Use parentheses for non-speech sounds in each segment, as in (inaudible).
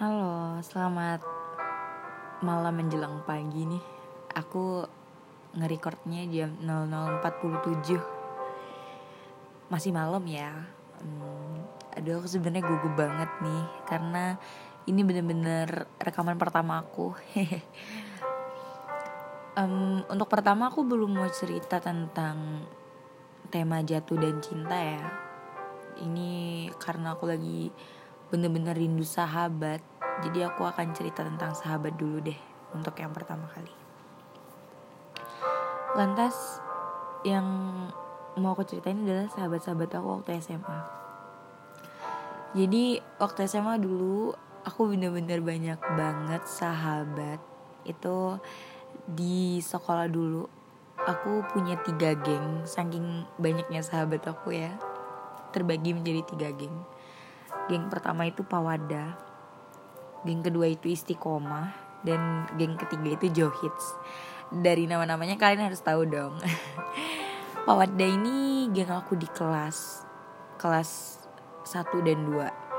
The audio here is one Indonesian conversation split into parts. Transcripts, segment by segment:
Halo, selamat malam menjelang pagi nih. Aku ngerekordnya jam 00.47. Masih malam ya. Hmm, aduh, aku sebenarnya gugup banget nih karena ini bener-bener rekaman pertama aku. (laughs) um, untuk pertama aku belum mau cerita tentang tema jatuh dan cinta ya. Ini karena aku lagi bener-bener rindu sahabat jadi aku akan cerita tentang sahabat dulu deh untuk yang pertama kali. Lantas yang mau aku ceritain adalah sahabat-sahabat aku waktu SMA jadi waktu SMA dulu aku bener-bener banyak banget sahabat itu di sekolah dulu. Aku punya tiga geng saking banyaknya sahabat aku ya. Terbagi menjadi tiga geng. Geng pertama itu Pawada geng kedua itu Istiqomah dan geng ketiga itu Johits. Dari nama-namanya kalian harus tahu dong. (laughs) Pawada ini geng aku di kelas kelas 1 dan 2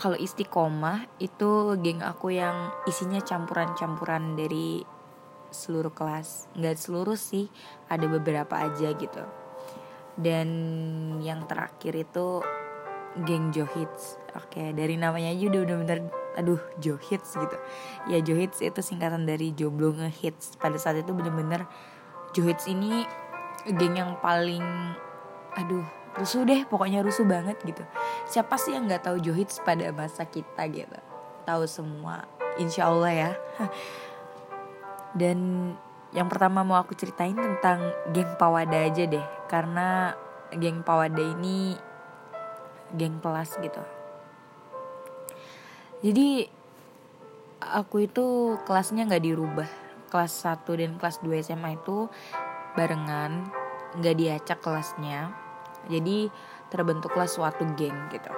kalau Istiqomah itu geng aku yang isinya campuran-campuran dari seluruh kelas. Nggak seluruh sih ada beberapa aja gitu. Dan yang terakhir itu geng Johits. Oke, dari namanya aja udah bener-bener aduh Johits gitu. Ya Johits itu singkatan dari jomblo ngehits. Pada saat itu bener-bener Johits ini geng yang paling aduh rusuh deh pokoknya rusuh banget gitu. Siapa sih yang nggak tahu Johits pada masa kita gitu? Tahu semua insya Allah ya. (laughs) Dan yang pertama mau aku ceritain tentang geng Pawada aja deh. Karena geng Pawada ini geng kelas gitu jadi aku itu kelasnya nggak dirubah. Kelas 1 dan kelas 2 SMA itu barengan nggak diacak kelasnya. Jadi terbentuklah suatu geng gitu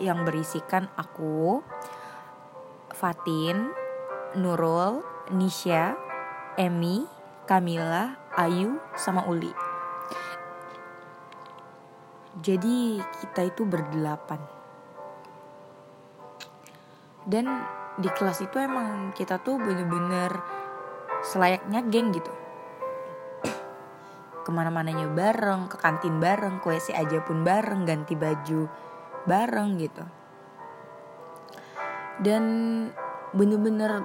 yang berisikan aku Fatin Nurul Nisha Emi Kamila Ayu sama Uli. Jadi kita itu berdelapan. Dan di kelas itu emang kita tuh bener-bener selayaknya geng gitu. Ke mana-mananya bareng, ke kantin bareng, ke WC aja pun bareng, ganti baju bareng gitu. Dan bener-bener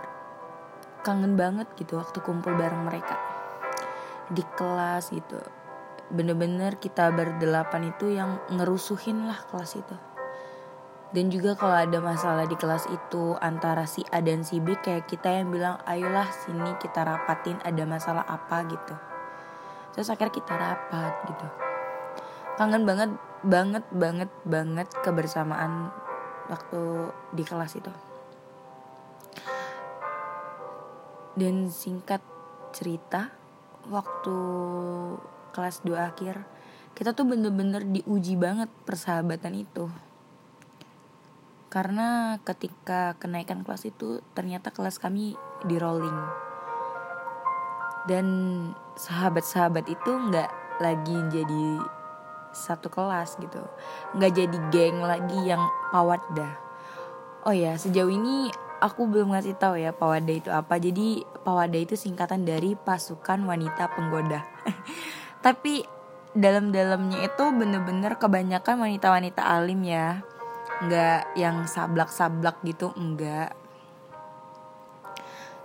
kangen banget gitu waktu kumpul bareng mereka di kelas gitu bener-bener kita berdelapan itu yang ngerusuhin lah kelas itu dan juga kalau ada masalah di kelas itu antara si A dan si B kayak kita yang bilang ayolah sini kita rapatin ada masalah apa gitu. Terus akhirnya kita rapat gitu. Kangen banget banget banget banget kebersamaan waktu di kelas itu. Dan singkat cerita waktu kelas 2 akhir kita tuh bener-bener diuji banget persahabatan itu karena ketika kenaikan kelas itu ternyata kelas kami di rolling. Dan sahabat-sahabat itu nggak lagi jadi satu kelas gitu. Nggak jadi geng lagi yang pawadda. Oh ya sejauh ini aku belum ngasih tahu ya pawada itu apa. Jadi pawada itu singkatan dari pasukan wanita penggoda. (laughs) Tapi dalam-dalamnya itu bener-bener kebanyakan wanita-wanita alim ya nggak yang sablak-sablak gitu enggak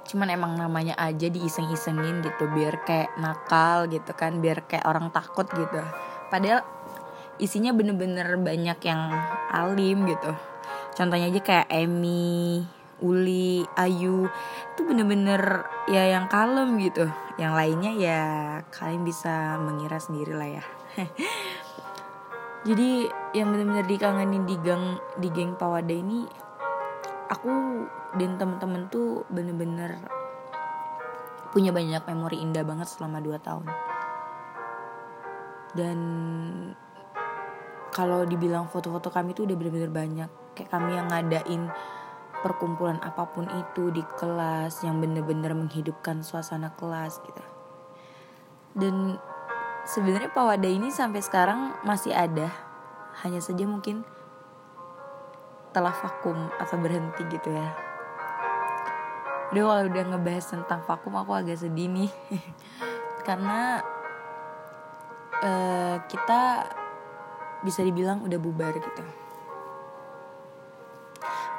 cuman emang namanya aja diiseng-isengin gitu biar kayak nakal gitu kan biar kayak orang takut gitu padahal isinya bener-bener banyak yang alim gitu contohnya aja kayak Emmy Uli, Ayu itu bener-bener ya yang kalem gitu. Yang lainnya ya kalian bisa mengira sendiri lah ya. (laughs) Jadi yang bener-bener dikangenin di gang di geng Pawada ini aku dan temen-temen tuh bener-bener punya banyak memori indah banget selama 2 tahun. Dan kalau dibilang foto-foto kami tuh udah bener-bener banyak. Kayak kami yang ngadain perkumpulan apa pun itu di kelas yang bener-bener menghidupkan suasana kelas gitu dan sebenarnya Pawada ini sampai sekarang masih ada. Hanya saja mungkin telah vakum atau berhenti gitu ya. Udah kalau udah ngebahas tentang vakum aku agak sedih nih. (laughs) Karena uh, kita bisa dibilang udah bubar gitu.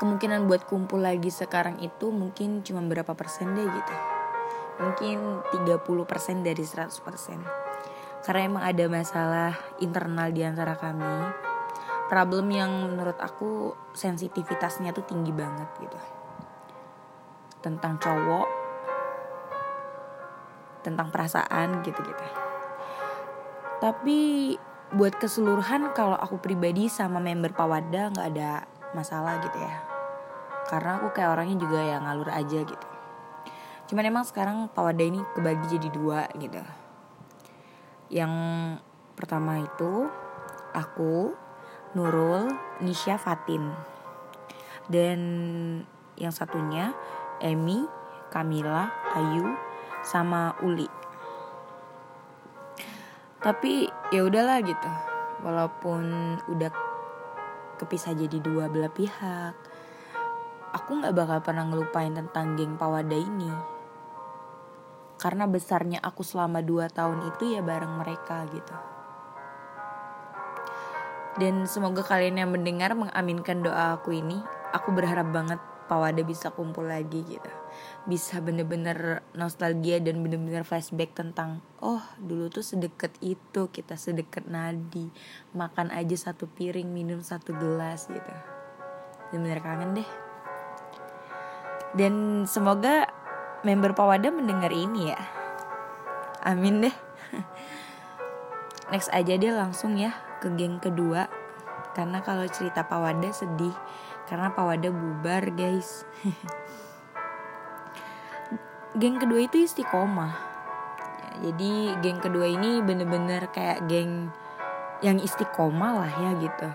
Kemungkinan buat kumpul lagi sekarang itu mungkin cuma berapa persen deh gitu. Mungkin 30% dari 100% karena emang ada masalah internal di antara kami. Problem yang menurut aku sensitivitasnya tuh tinggi banget gitu. Tentang cowok. Tentang perasaan gitu-gitu. Tapi buat keseluruhan kalau aku pribadi sama member Pawada nggak ada masalah gitu ya. Karena aku kayak orangnya juga yang ngalur aja gitu. Cuman emang sekarang Pawada ini kebagi jadi dua gitu yang pertama itu aku Nurul Nisha Fatin. Dan yang satunya Emi Kamila Ayu sama Uli. Tapi ya udahlah gitu. Walaupun udah kepisah jadi dua belah pihak aku nggak bakal pernah ngelupain tentang geng Pawada ini. Karena besarnya aku selama 2 tahun itu ya bareng mereka gitu. Dan semoga kalian yang mendengar mengaminkan doa aku ini. Aku berharap banget Pawada bisa kumpul lagi gitu. Bisa bener-bener nostalgia dan bener-bener flashback tentang oh dulu tuh sedekat itu kita sedekat nadi. Makan aja satu piring, minum satu gelas gitu. Bener-bener kangen deh. Dan semoga member Pawada mendengar ini ya. Amin deh. (laughs) Next aja dia langsung ya ke geng kedua. Karena kalau cerita Pawada sedih. Karena Pawada bubar guys. (laughs) geng kedua itu istiqomah. jadi geng kedua ini bener-bener kayak geng yang istiqomah lah ya gitu.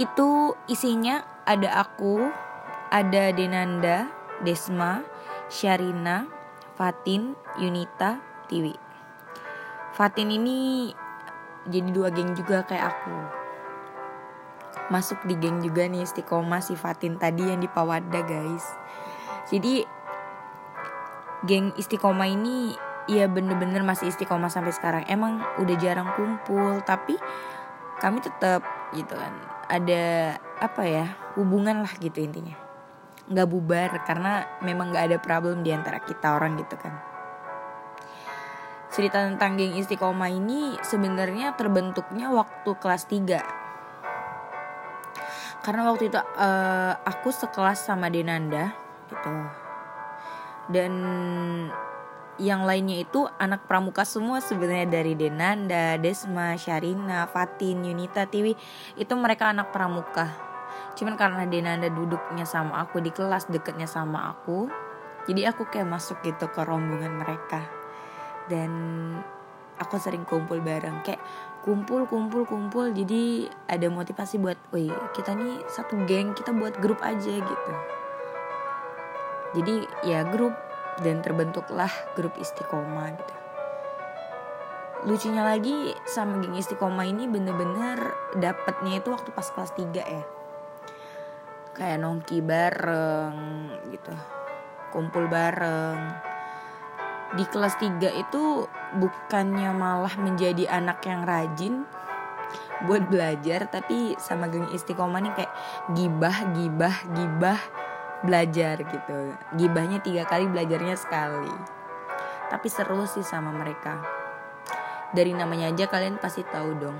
Itu isinya ada aku, ada Denanda, Desma, Syarina, Fatin, Yunita, Tiwi. Fatin ini jadi dua geng juga kayak aku. Masuk di geng juga nih istiqomah si Fatin tadi yang di Pawada guys. Jadi geng istiqomah ini ya bener-bener masih istiqomah sampai sekarang. Emang udah jarang kumpul tapi kami tetap gitu kan ada apa ya hubungan lah gitu intinya nggak bubar karena memang nggak ada problem di antara kita orang gitu kan. Cerita tentang geng istiqomah ini sebenarnya terbentuknya waktu kelas 3 karena waktu itu uh, aku sekelas sama Denanda gitu. Dan yang lainnya itu anak pramuka semua sebenarnya dari Denanda, Desma, Syarina, Fatin, Yunita, Tiwi. Itu mereka anak pramuka cuman karena Denanda duduknya sama aku di kelas deketnya sama aku jadi aku kayak masuk gitu ke rombongan mereka. Dan aku sering kumpul bareng kayak kumpul kumpul kumpul jadi ada motivasi buat wih kita nih satu geng kita buat grup aja gitu. Jadi ya grup dan terbentuklah grup istiqomah gitu. Lucunya lagi sama geng istiqomah ini bener-bener dapetnya itu waktu pas kelas 3 ya kayak nongki bareng gitu. Kumpul bareng. Di kelas 3 itu bukannya malah menjadi anak yang rajin buat belajar tapi sama geng istiqomah nih kayak gibah gibah gibah belajar gitu. Gibahnya tiga kali belajarnya sekali. Tapi seru sih sama mereka. Dari namanya aja kalian pasti tahu dong.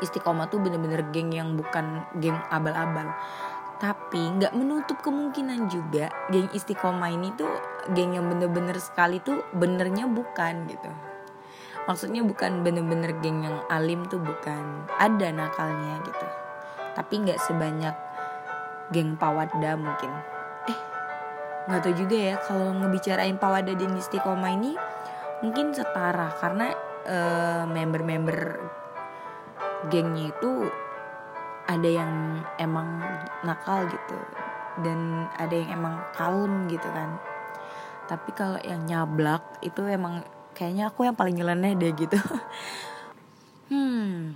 Istiqomah tuh bener-bener geng yang bukan geng abal-abal tapi nggak menutup kemungkinan juga geng istiqomah ini tuh geng yang bener-bener sekali tuh benernya bukan gitu. Maksudnya bukan bener-bener geng yang alim tuh bukan ada nakalnya gitu. Tapi nggak sebanyak geng pawada mungkin. Eh nggak tahu juga ya kalau ngebicarain pawada dan istiqomah ini mungkin setara. Karena uh, member-member gengnya itu ada yang emang nakal gitu dan ada yang emang kalem gitu kan. Tapi kalau yang nyablak itu emang kayaknya aku yang paling nyeleneh deh gitu. (laughs) Hmm.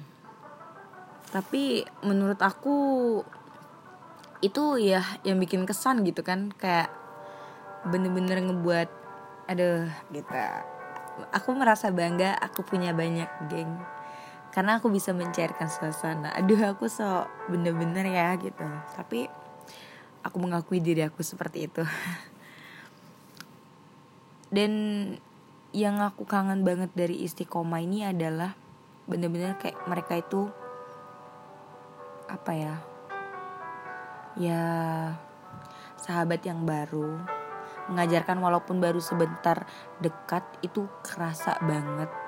Tapi menurut aku itu ya yang bikin kesan gitu kan. Kayak bener-bener ngebuat aduh gitu. Aku merasa bangga aku punya banyak geng karena aku bisa mencairkan suasana. Aduh aku so bener-bener ya gitu. Tapi aku mengakui diri aku seperti itu. (laughs) Dan yang aku kangen banget dari istiqomah ini adalah bener-bener kayak mereka itu apa ya ya sahabat yang baru mengajarkan walaupun baru sebentar dekat itu kerasa banget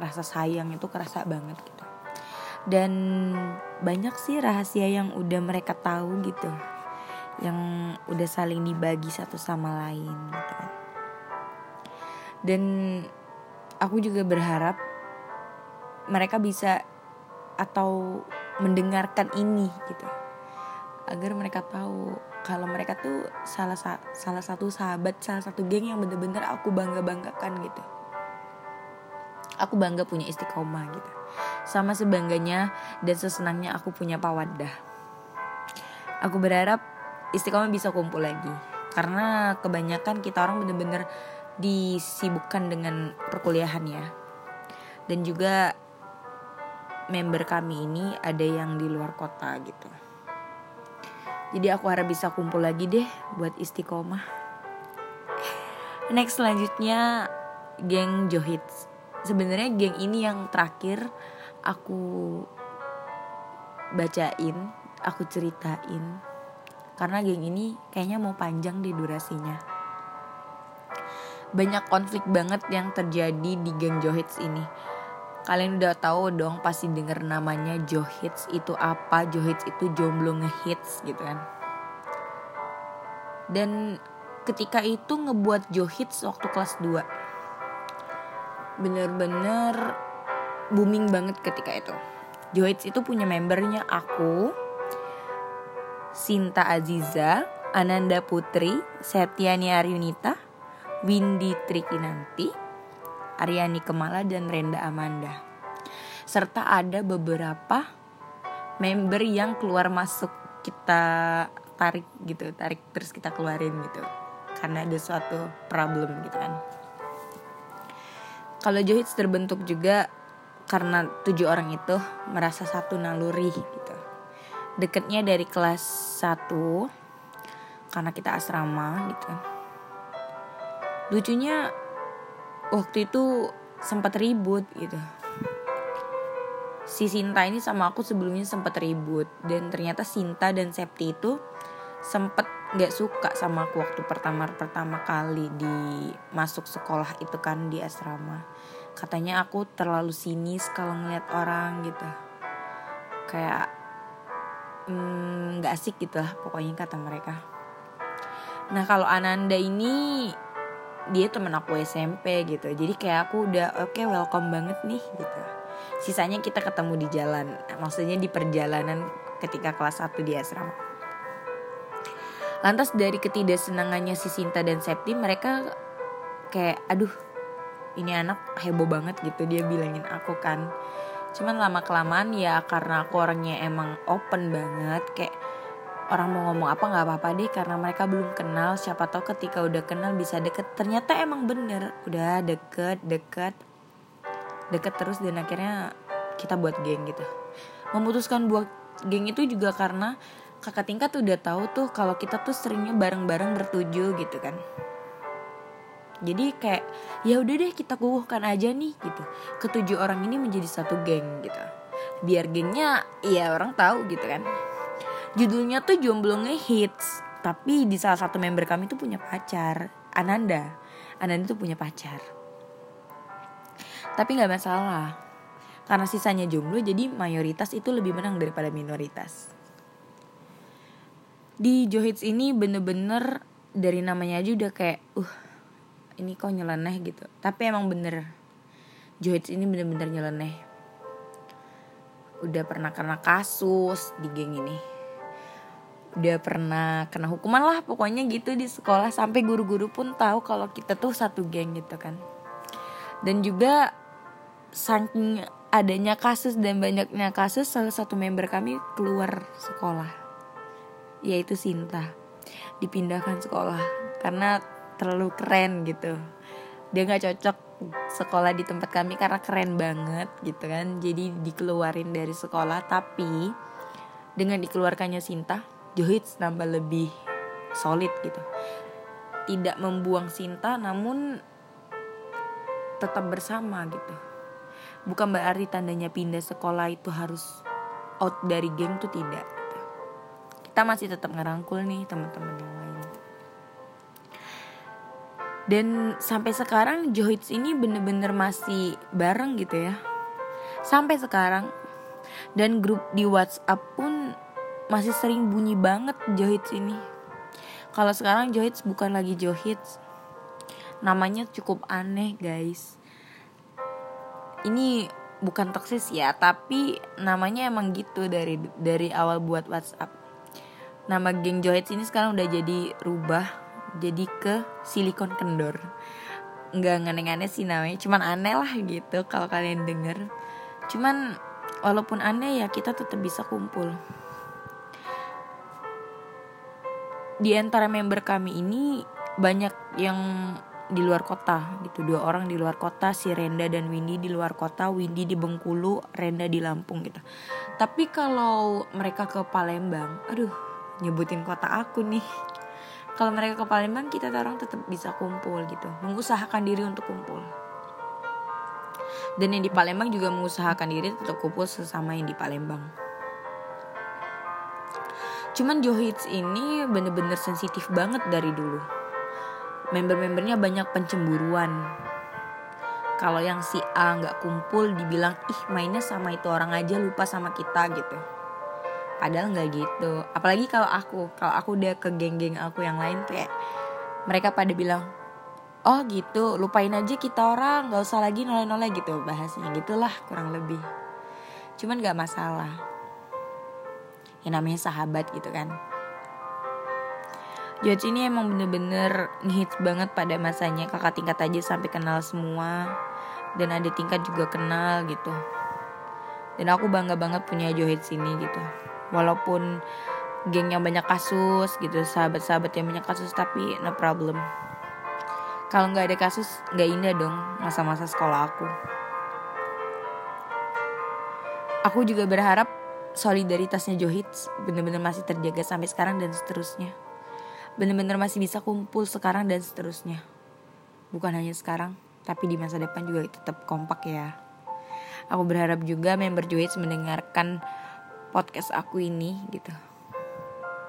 rasa sayang itu kerasa banget gitu. Dan banyak sih rahasia yang udah mereka tahu gitu. Yang udah saling dibagi satu sama lain gitu kan. Dan aku juga berharap mereka bisa atau mendengarkan ini gitu. Agar mereka tahu kalau mereka tuh salah salah satu sahabat salah satu geng yang bener-bener aku bangga banggakan gitu aku bangga punya istiqomah gitu. Sama sebangganya dan sesenangnya aku punya pawadah aku berharap istiqomah bisa kumpul lagi. Karena kebanyakan kita orang bener-bener disibukkan dengan perkuliahan ya. Dan juga member kami ini ada yang di luar kota gitu. Jadi aku harap bisa kumpul lagi deh buat istiqomah. (laughs) Next selanjutnya geng Johits sebenarnya geng ini yang terakhir aku bacain aku ceritain. Karena geng ini kayaknya mau panjang di durasinya. Banyak konflik banget yang terjadi di geng Johits ini. Kalian udah tahu dong pasti denger namanya Johits itu apa Johits itu jomblo ngehits gitu kan. Dan ketika itu ngebuat Johits waktu kelas 2 bener-bener booming banget ketika itu. Johits itu punya membernya aku, Sinta Aziza, Ananda Putri, Septiani Aryunita, Windy Trikinanti, Aryani Kemala, dan Renda Amanda. Serta ada beberapa member yang keluar masuk kita tarik gitu, tarik terus kita keluarin gitu. Karena ada suatu problem gitu kan. Kalau Johits terbentuk juga karena tujuh orang itu merasa satu naluri gitu. Deketnya dari kelas 1 karena kita asrama gitu. Lucunya waktu itu sempat ribut gitu. Si Sinta ini sama aku sebelumnya sempat ribut dan ternyata Sinta dan Septi itu sempat nggak suka sama aku waktu pertama pertama kali di masuk sekolah itu kan di asrama. Katanya aku terlalu sinis kalau ngeliat orang gitu. Kayak hmm, nggak mm, asik gitu lah pokoknya kata mereka. Nah kalau Ananda ini dia temen aku SMP gitu. Jadi kayak aku udah oke okay, welcome banget nih gitu. Sisanya kita ketemu di jalan maksudnya di perjalanan ketika kelas 1 di asrama Lantas dari ketidaksenangannya si Sinta dan Septi mereka kayak aduh ini anak heboh banget gitu dia bilangin aku kan. Cuman lama kelamaan ya karena aku orangnya emang open banget kayak orang mau ngomong apa nggak apa-apa deh karena mereka belum kenal. Siapa tahu ketika udah kenal bisa deket. Ternyata emang bener udah deket deket deket terus dan akhirnya kita buat geng gitu. Memutuskan buat geng itu juga karena kakak tingkat udah tahu tuh kalau kita tuh seringnya bareng-bareng bertuju gitu kan. Jadi kayak ya udah deh kita kukuhkan aja nih gitu. Ketujuh orang ini menjadi satu geng gitu. Biar gengnya ya orang tahu gitu kan. Judulnya tuh jomblo ngehits tapi di salah satu member kami tuh punya pacar Ananda. Ananda tuh punya pacar. Tapi nggak masalah. Karena sisanya jomblo jadi mayoritas itu lebih menang daripada minoritas di Johits ini bener-bener dari namanya aja udah kayak uh ini kok nyeleneh gitu. Tapi emang bener. Johits ini bener-bener nyeleneh. Udah pernah kena kasus di geng ini. Udah pernah kena hukuman lah pokoknya gitu di sekolah. Sampai guru-guru pun tahu kalau kita tuh satu geng gitu kan. Dan juga saking adanya kasus dan banyaknya kasus salah satu member kami keluar sekolah yaitu Sinta. Dipindahkan sekolah karena terlalu keren gitu. Dia nggak cocok sekolah di tempat kami karena keren banget gitu kan. Jadi dikeluarin dari sekolah tapi dengan dikeluarkannya Sinta Johits nambah lebih solid gitu. Tidak membuang Sinta namun tetap bersama gitu. Bukan berarti tandanya pindah sekolah itu harus out dari geng tuh tidak. Kita masih tetap ngerangkul nih teman-teman yang lain. Dan sampai sekarang Johits ini bener-bener masih bareng gitu ya. Sampai sekarang. Dan grup di WhatsApp pun masih sering bunyi banget Johits ini. Kalau sekarang Johits bukan lagi Johits. Namanya cukup aneh guys. Ini bukan toksis ya tapi namanya emang gitu dari dari awal buat WhatsApp nama geng Johits ini sekarang udah jadi rubah jadi ke silikon kendor. Nggak aneh-aneh sih namanya cuman aneh lah gitu kalau kalian denger. Cuman walaupun aneh ya kita tetap bisa kumpul. Di antara member kami ini banyak yang di luar kota gitu. Dua orang di luar kota si Renda dan Windy di luar kota Windy di Bengkulu Renda di Lampung gitu. Tapi kalau mereka ke Palembang aduh nyebutin kota aku nih. Kalau mereka ke Palembang kita orang tetap bisa kumpul gitu. Mengusahakan diri untuk kumpul. Dan yang di Palembang juga mengusahakan diri tetap kumpul sesama yang di Palembang. Cuman Johits ini bener-bener sensitif banget dari dulu. Member-membernya banyak pencemburuan. Kalau yang si A nggak kumpul dibilang ih mainnya sama itu orang aja lupa sama kita gitu padahal nggak gitu. Apalagi kalau aku kalau aku udah ke geng-geng aku yang lain tuh kayak mereka pada bilang oh gitu lupain aja kita orang nggak usah lagi noleh-noleh gitu bahasnya gitulah kurang lebih. Cuman nggak masalah. Yang namanya sahabat gitu kan. George ini emang bener-bener ngehits banget pada masanya. Kakak tingkat aja sampai kenal semua. Dan ada tingkat juga kenal gitu. Dan aku bangga banget punya Johits ini gitu walaupun geng yang banyak kasus gitu sahabat-sahabat yang banyak kasus tapi no problem kalau nggak ada kasus nggak indah dong masa-masa sekolah aku aku juga berharap solidaritasnya Johits bener-bener masih terjaga sampai sekarang dan seterusnya bener-bener masih bisa kumpul sekarang dan seterusnya. Bukan hanya sekarang, tapi di masa depan juga tetap kompak ya. Aku berharap juga member Joyce mendengarkan podcast aku ini gitu.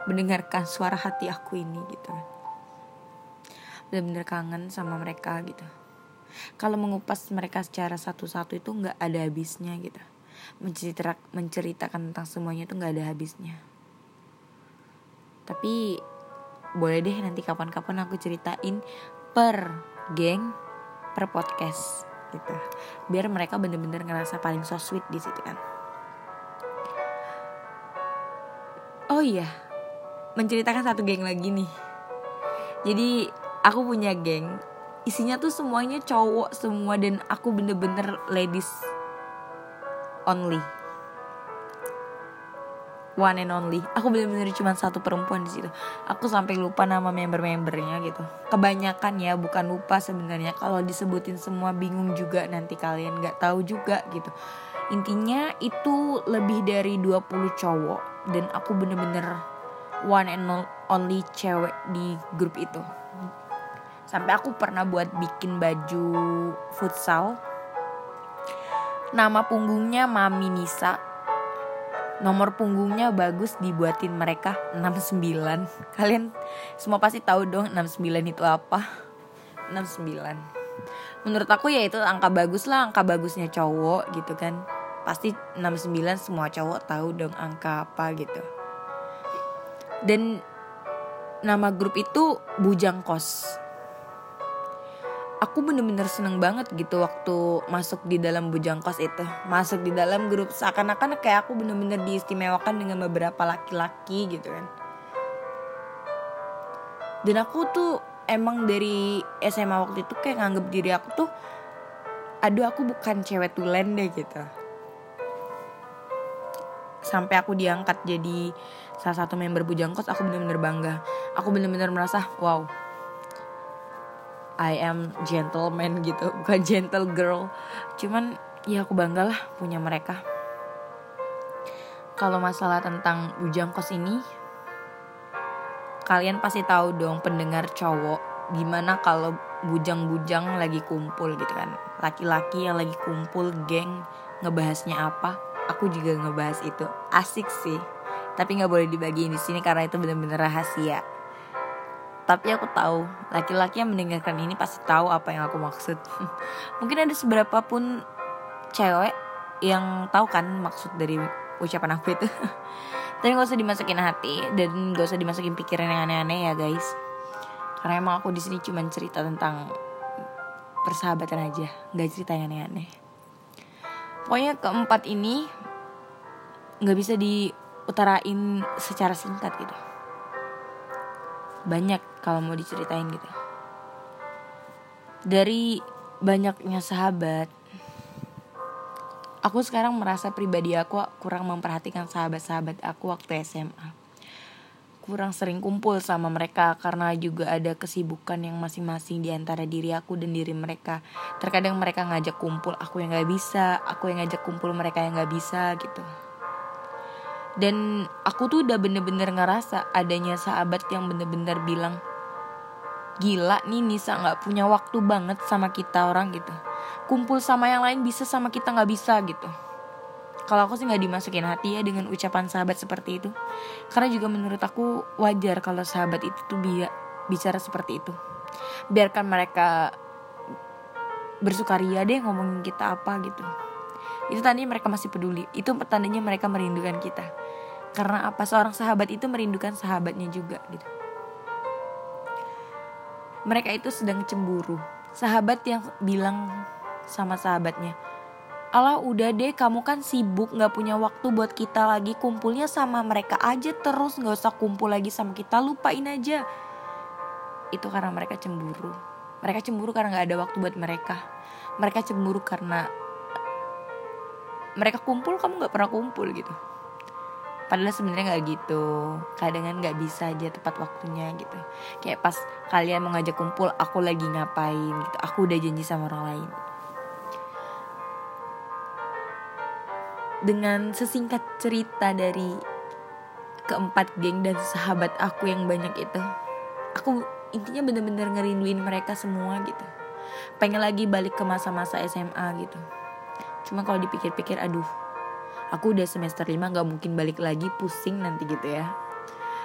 Mendengarkan suara hati aku ini gitu. Bener-bener kangen sama mereka gitu. Kalau mengupas mereka secara satu-satu itu nggak ada habisnya gitu. menceritakan tentang semuanya itu nggak ada habisnya. Tapi boleh deh nanti kapan-kapan aku ceritain per geng per podcast gitu biar mereka bener-bener ngerasa paling so sweet di situ kan oh iya menceritakan satu geng lagi nih. Jadi aku punya geng. Isinya tuh semuanya cowok semua dan aku bener-bener ladies only. One and only. Aku bener-bener cuma satu perempuan di situ. Aku sampai lupa nama member-membernya gitu. Kebanyakan ya bukan lupa sebenarnya. Kalau disebutin semua bingung juga nanti kalian. Nggak tahu juga gitu intinya itu lebih dari 20 cowok. Dan aku bener-bener one and only cewek di grup itu. Sampai aku pernah buat bikin baju futsal. Nama punggungnya Mami Nisa. Nomor punggungnya bagus dibuatin mereka 69 (laughs) kalian semua pasti tahu dong 69 itu apa. 69 menurut aku ya itu angka bagus lah angka bagusnya cowok gitu kan pasti 69 semua cowok tahu dong angka apa gitu. Dan nama grup itu Bujang Kos. Aku bener-bener seneng banget gitu waktu masuk di dalam bujang kos itu. Masuk di dalam grup seakan-akan kayak aku bener-bener diistimewakan dengan beberapa laki-laki gitu kan. Dan aku tuh emang dari SMA waktu itu kayak nganggep diri aku tuh aduh aku bukan cewek tulen deh gitu sampai aku diangkat jadi salah satu member Bujang Kos aku bener-bener bangga. Aku bener-bener merasa wow I am gentleman gitu. (laughs) Bukan gentle girl. Cuman ya aku bangga lah punya mereka. Kalau masalah tentang Bujang Kos ini kalian pasti tahu dong pendengar cowok gimana kalau bujang-bujang lagi kumpul gitu kan. Laki-laki yang lagi kumpul geng ngebahasnya apa aku juga ngebahas itu. Asik sih. Tapi nggak boleh dibagiin di sini karena itu benar-benar rahasia. Tapi aku tahu laki-laki yang mendengarkan ini pasti tahu apa yang aku maksud. (laughs) Mungkin ada seberapa pun cewek yang tahu kan maksud dari ucapan aku itu. (laughs) Tapi gak usah dimasukin hati dan gak usah dimasukin pikiran yang aneh-aneh ya guys. Karena emang aku di sini cuma cerita tentang persahabatan aja nggak cerita yang aneh-aneh pokoknya keempat ini nggak bisa diutarain secara singkat gitu. Banyak kalau mau diceritain gitu. Dari banyaknya sahabat aku sekarang merasa pribadi aku kurang memperhatikan sahabat-sahabat aku waktu SMA kurang sering kumpul sama mereka karena juga ada kesibukan yang masing-masing di antara diri aku dan diri mereka. Terkadang mereka ngajak kumpul aku yang gak bisa, aku yang ngajak kumpul mereka yang gak bisa gitu. Dan aku tuh udah bener-bener ngerasa adanya sahabat yang bener-bener bilang Gila nih Nisa gak punya waktu banget sama kita orang gitu Kumpul sama yang lain bisa sama kita gak bisa gitu kalau aku sih nggak dimasukin hati ya dengan ucapan sahabat seperti itu. Karena juga menurut aku wajar kalau sahabat itu tuh bi bicara seperti itu. Biarkan mereka bersukaria deh ngomongin kita apa gitu. Itu tandanya mereka masih peduli. Itu tandanya mereka merindukan kita. Karena apa? Seorang sahabat itu merindukan sahabatnya juga gitu. Mereka itu sedang cemburu. Sahabat yang bilang sama sahabatnya Allah udah deh kamu kan sibuk gak punya waktu buat kita lagi. Kumpulnya sama mereka aja terus gak usah kumpul lagi sama kita. Lupain aja. Itu karena mereka cemburu. Mereka cemburu karena gak ada waktu buat mereka. Mereka cemburu karena mereka kumpul kamu gak pernah kumpul gitu. Padahal sebenarnya nggak gitu. Kadang kan nggak bisa aja tepat waktunya gitu. Kayak pas kalian mau ngajak kumpul aku lagi ngapain gitu. Aku udah janji sama orang lain dengan sesingkat cerita dari keempat geng dan sahabat aku yang banyak itu aku intinya bener-bener ngerinduin mereka semua gitu. Pengen lagi balik ke masa-masa SMA gitu. Cuma kalau dipikir-pikir aduh aku udah semester 5 gak mungkin balik lagi pusing nanti gitu ya.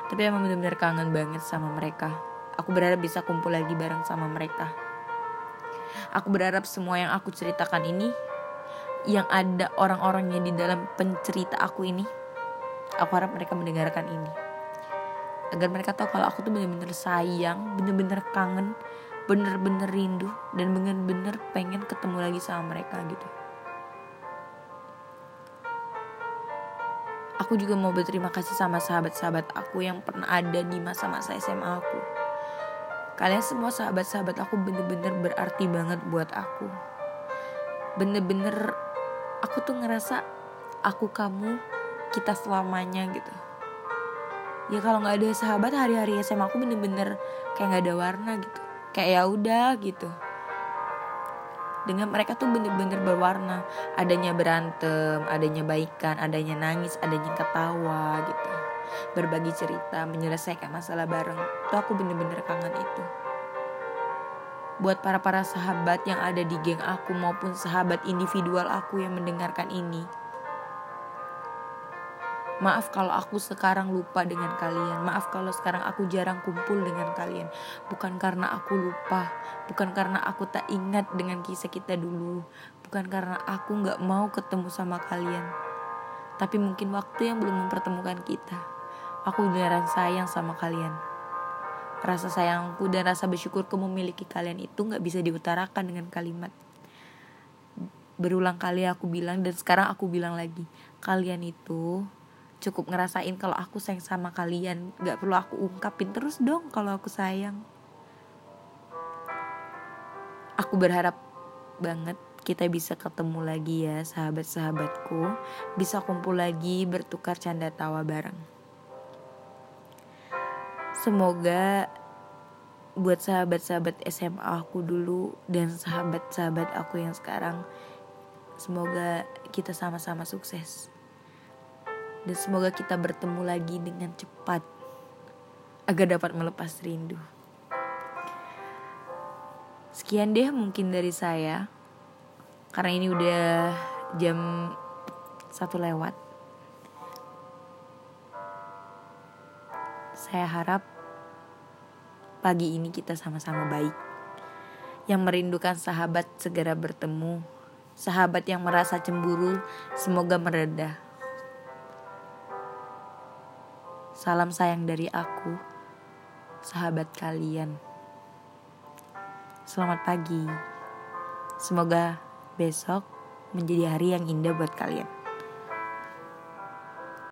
Tapi emang bener-bener kangen banget sama mereka. Aku berharap bisa kumpul lagi bareng sama mereka. Aku berharap semua yang aku ceritakan ini yang ada orang-orangnya di dalam pencerita aku ini aku harap mereka mendengarkan ini. Agar mereka tahu kalau aku tuh bener-bener sayang bener-bener kangen bener-bener rindu dan bener-bener pengen ketemu lagi sama mereka gitu. Aku juga mau berterima kasih sama sahabat-sahabat aku yang pernah ada di masa-masa SMA aku. Kalian semua sahabat-sahabat aku bener-bener berarti banget buat aku. Bener-bener aku tuh ngerasa aku kamu kita selamanya gitu. Ya kalau nggak ada sahabat hari-hari SMA aku bener-bener kayak nggak ada warna gitu. Kayak ya udah gitu. Dengan mereka tuh bener-bener berwarna. Adanya berantem adanya baikan adanya nangis adanya ketawa gitu. Berbagi cerita menyelesaikan masalah bareng. Tuh aku bener-bener kangen itu buat para para sahabat yang ada di geng aku maupun sahabat individual aku yang mendengarkan ini. Maaf kalau aku sekarang lupa dengan kalian. Maaf kalau sekarang aku jarang kumpul dengan kalian. Bukan karena aku lupa, bukan karena aku tak ingat dengan kisah kita dulu, bukan karena aku nggak mau ketemu sama kalian. Tapi mungkin waktu yang belum mempertemukan kita. Aku beneran sayang sama kalian rasa sayangku dan rasa bersyukurku memiliki kalian itu nggak bisa diutarakan dengan kalimat berulang kali aku bilang dan sekarang aku bilang lagi kalian itu cukup ngerasain kalau aku sayang sama kalian nggak perlu aku ungkapin terus dong kalau aku sayang aku berharap banget kita bisa ketemu lagi ya sahabat-sahabatku. Bisa kumpul lagi bertukar canda tawa bareng. Semoga buat sahabat-sahabat SMA aku dulu dan sahabat-sahabat aku yang sekarang semoga kita sama-sama sukses. Dan semoga kita bertemu lagi dengan cepat agar dapat melepas rindu. Sekian deh mungkin dari saya karena ini udah jam satu lewat saya harap pagi ini kita sama-sama baik. Yang merindukan sahabat segera bertemu. Sahabat yang merasa cemburu semoga meredah. Salam sayang dari aku sahabat kalian. Selamat pagi. Semoga besok menjadi hari yang indah buat kalian.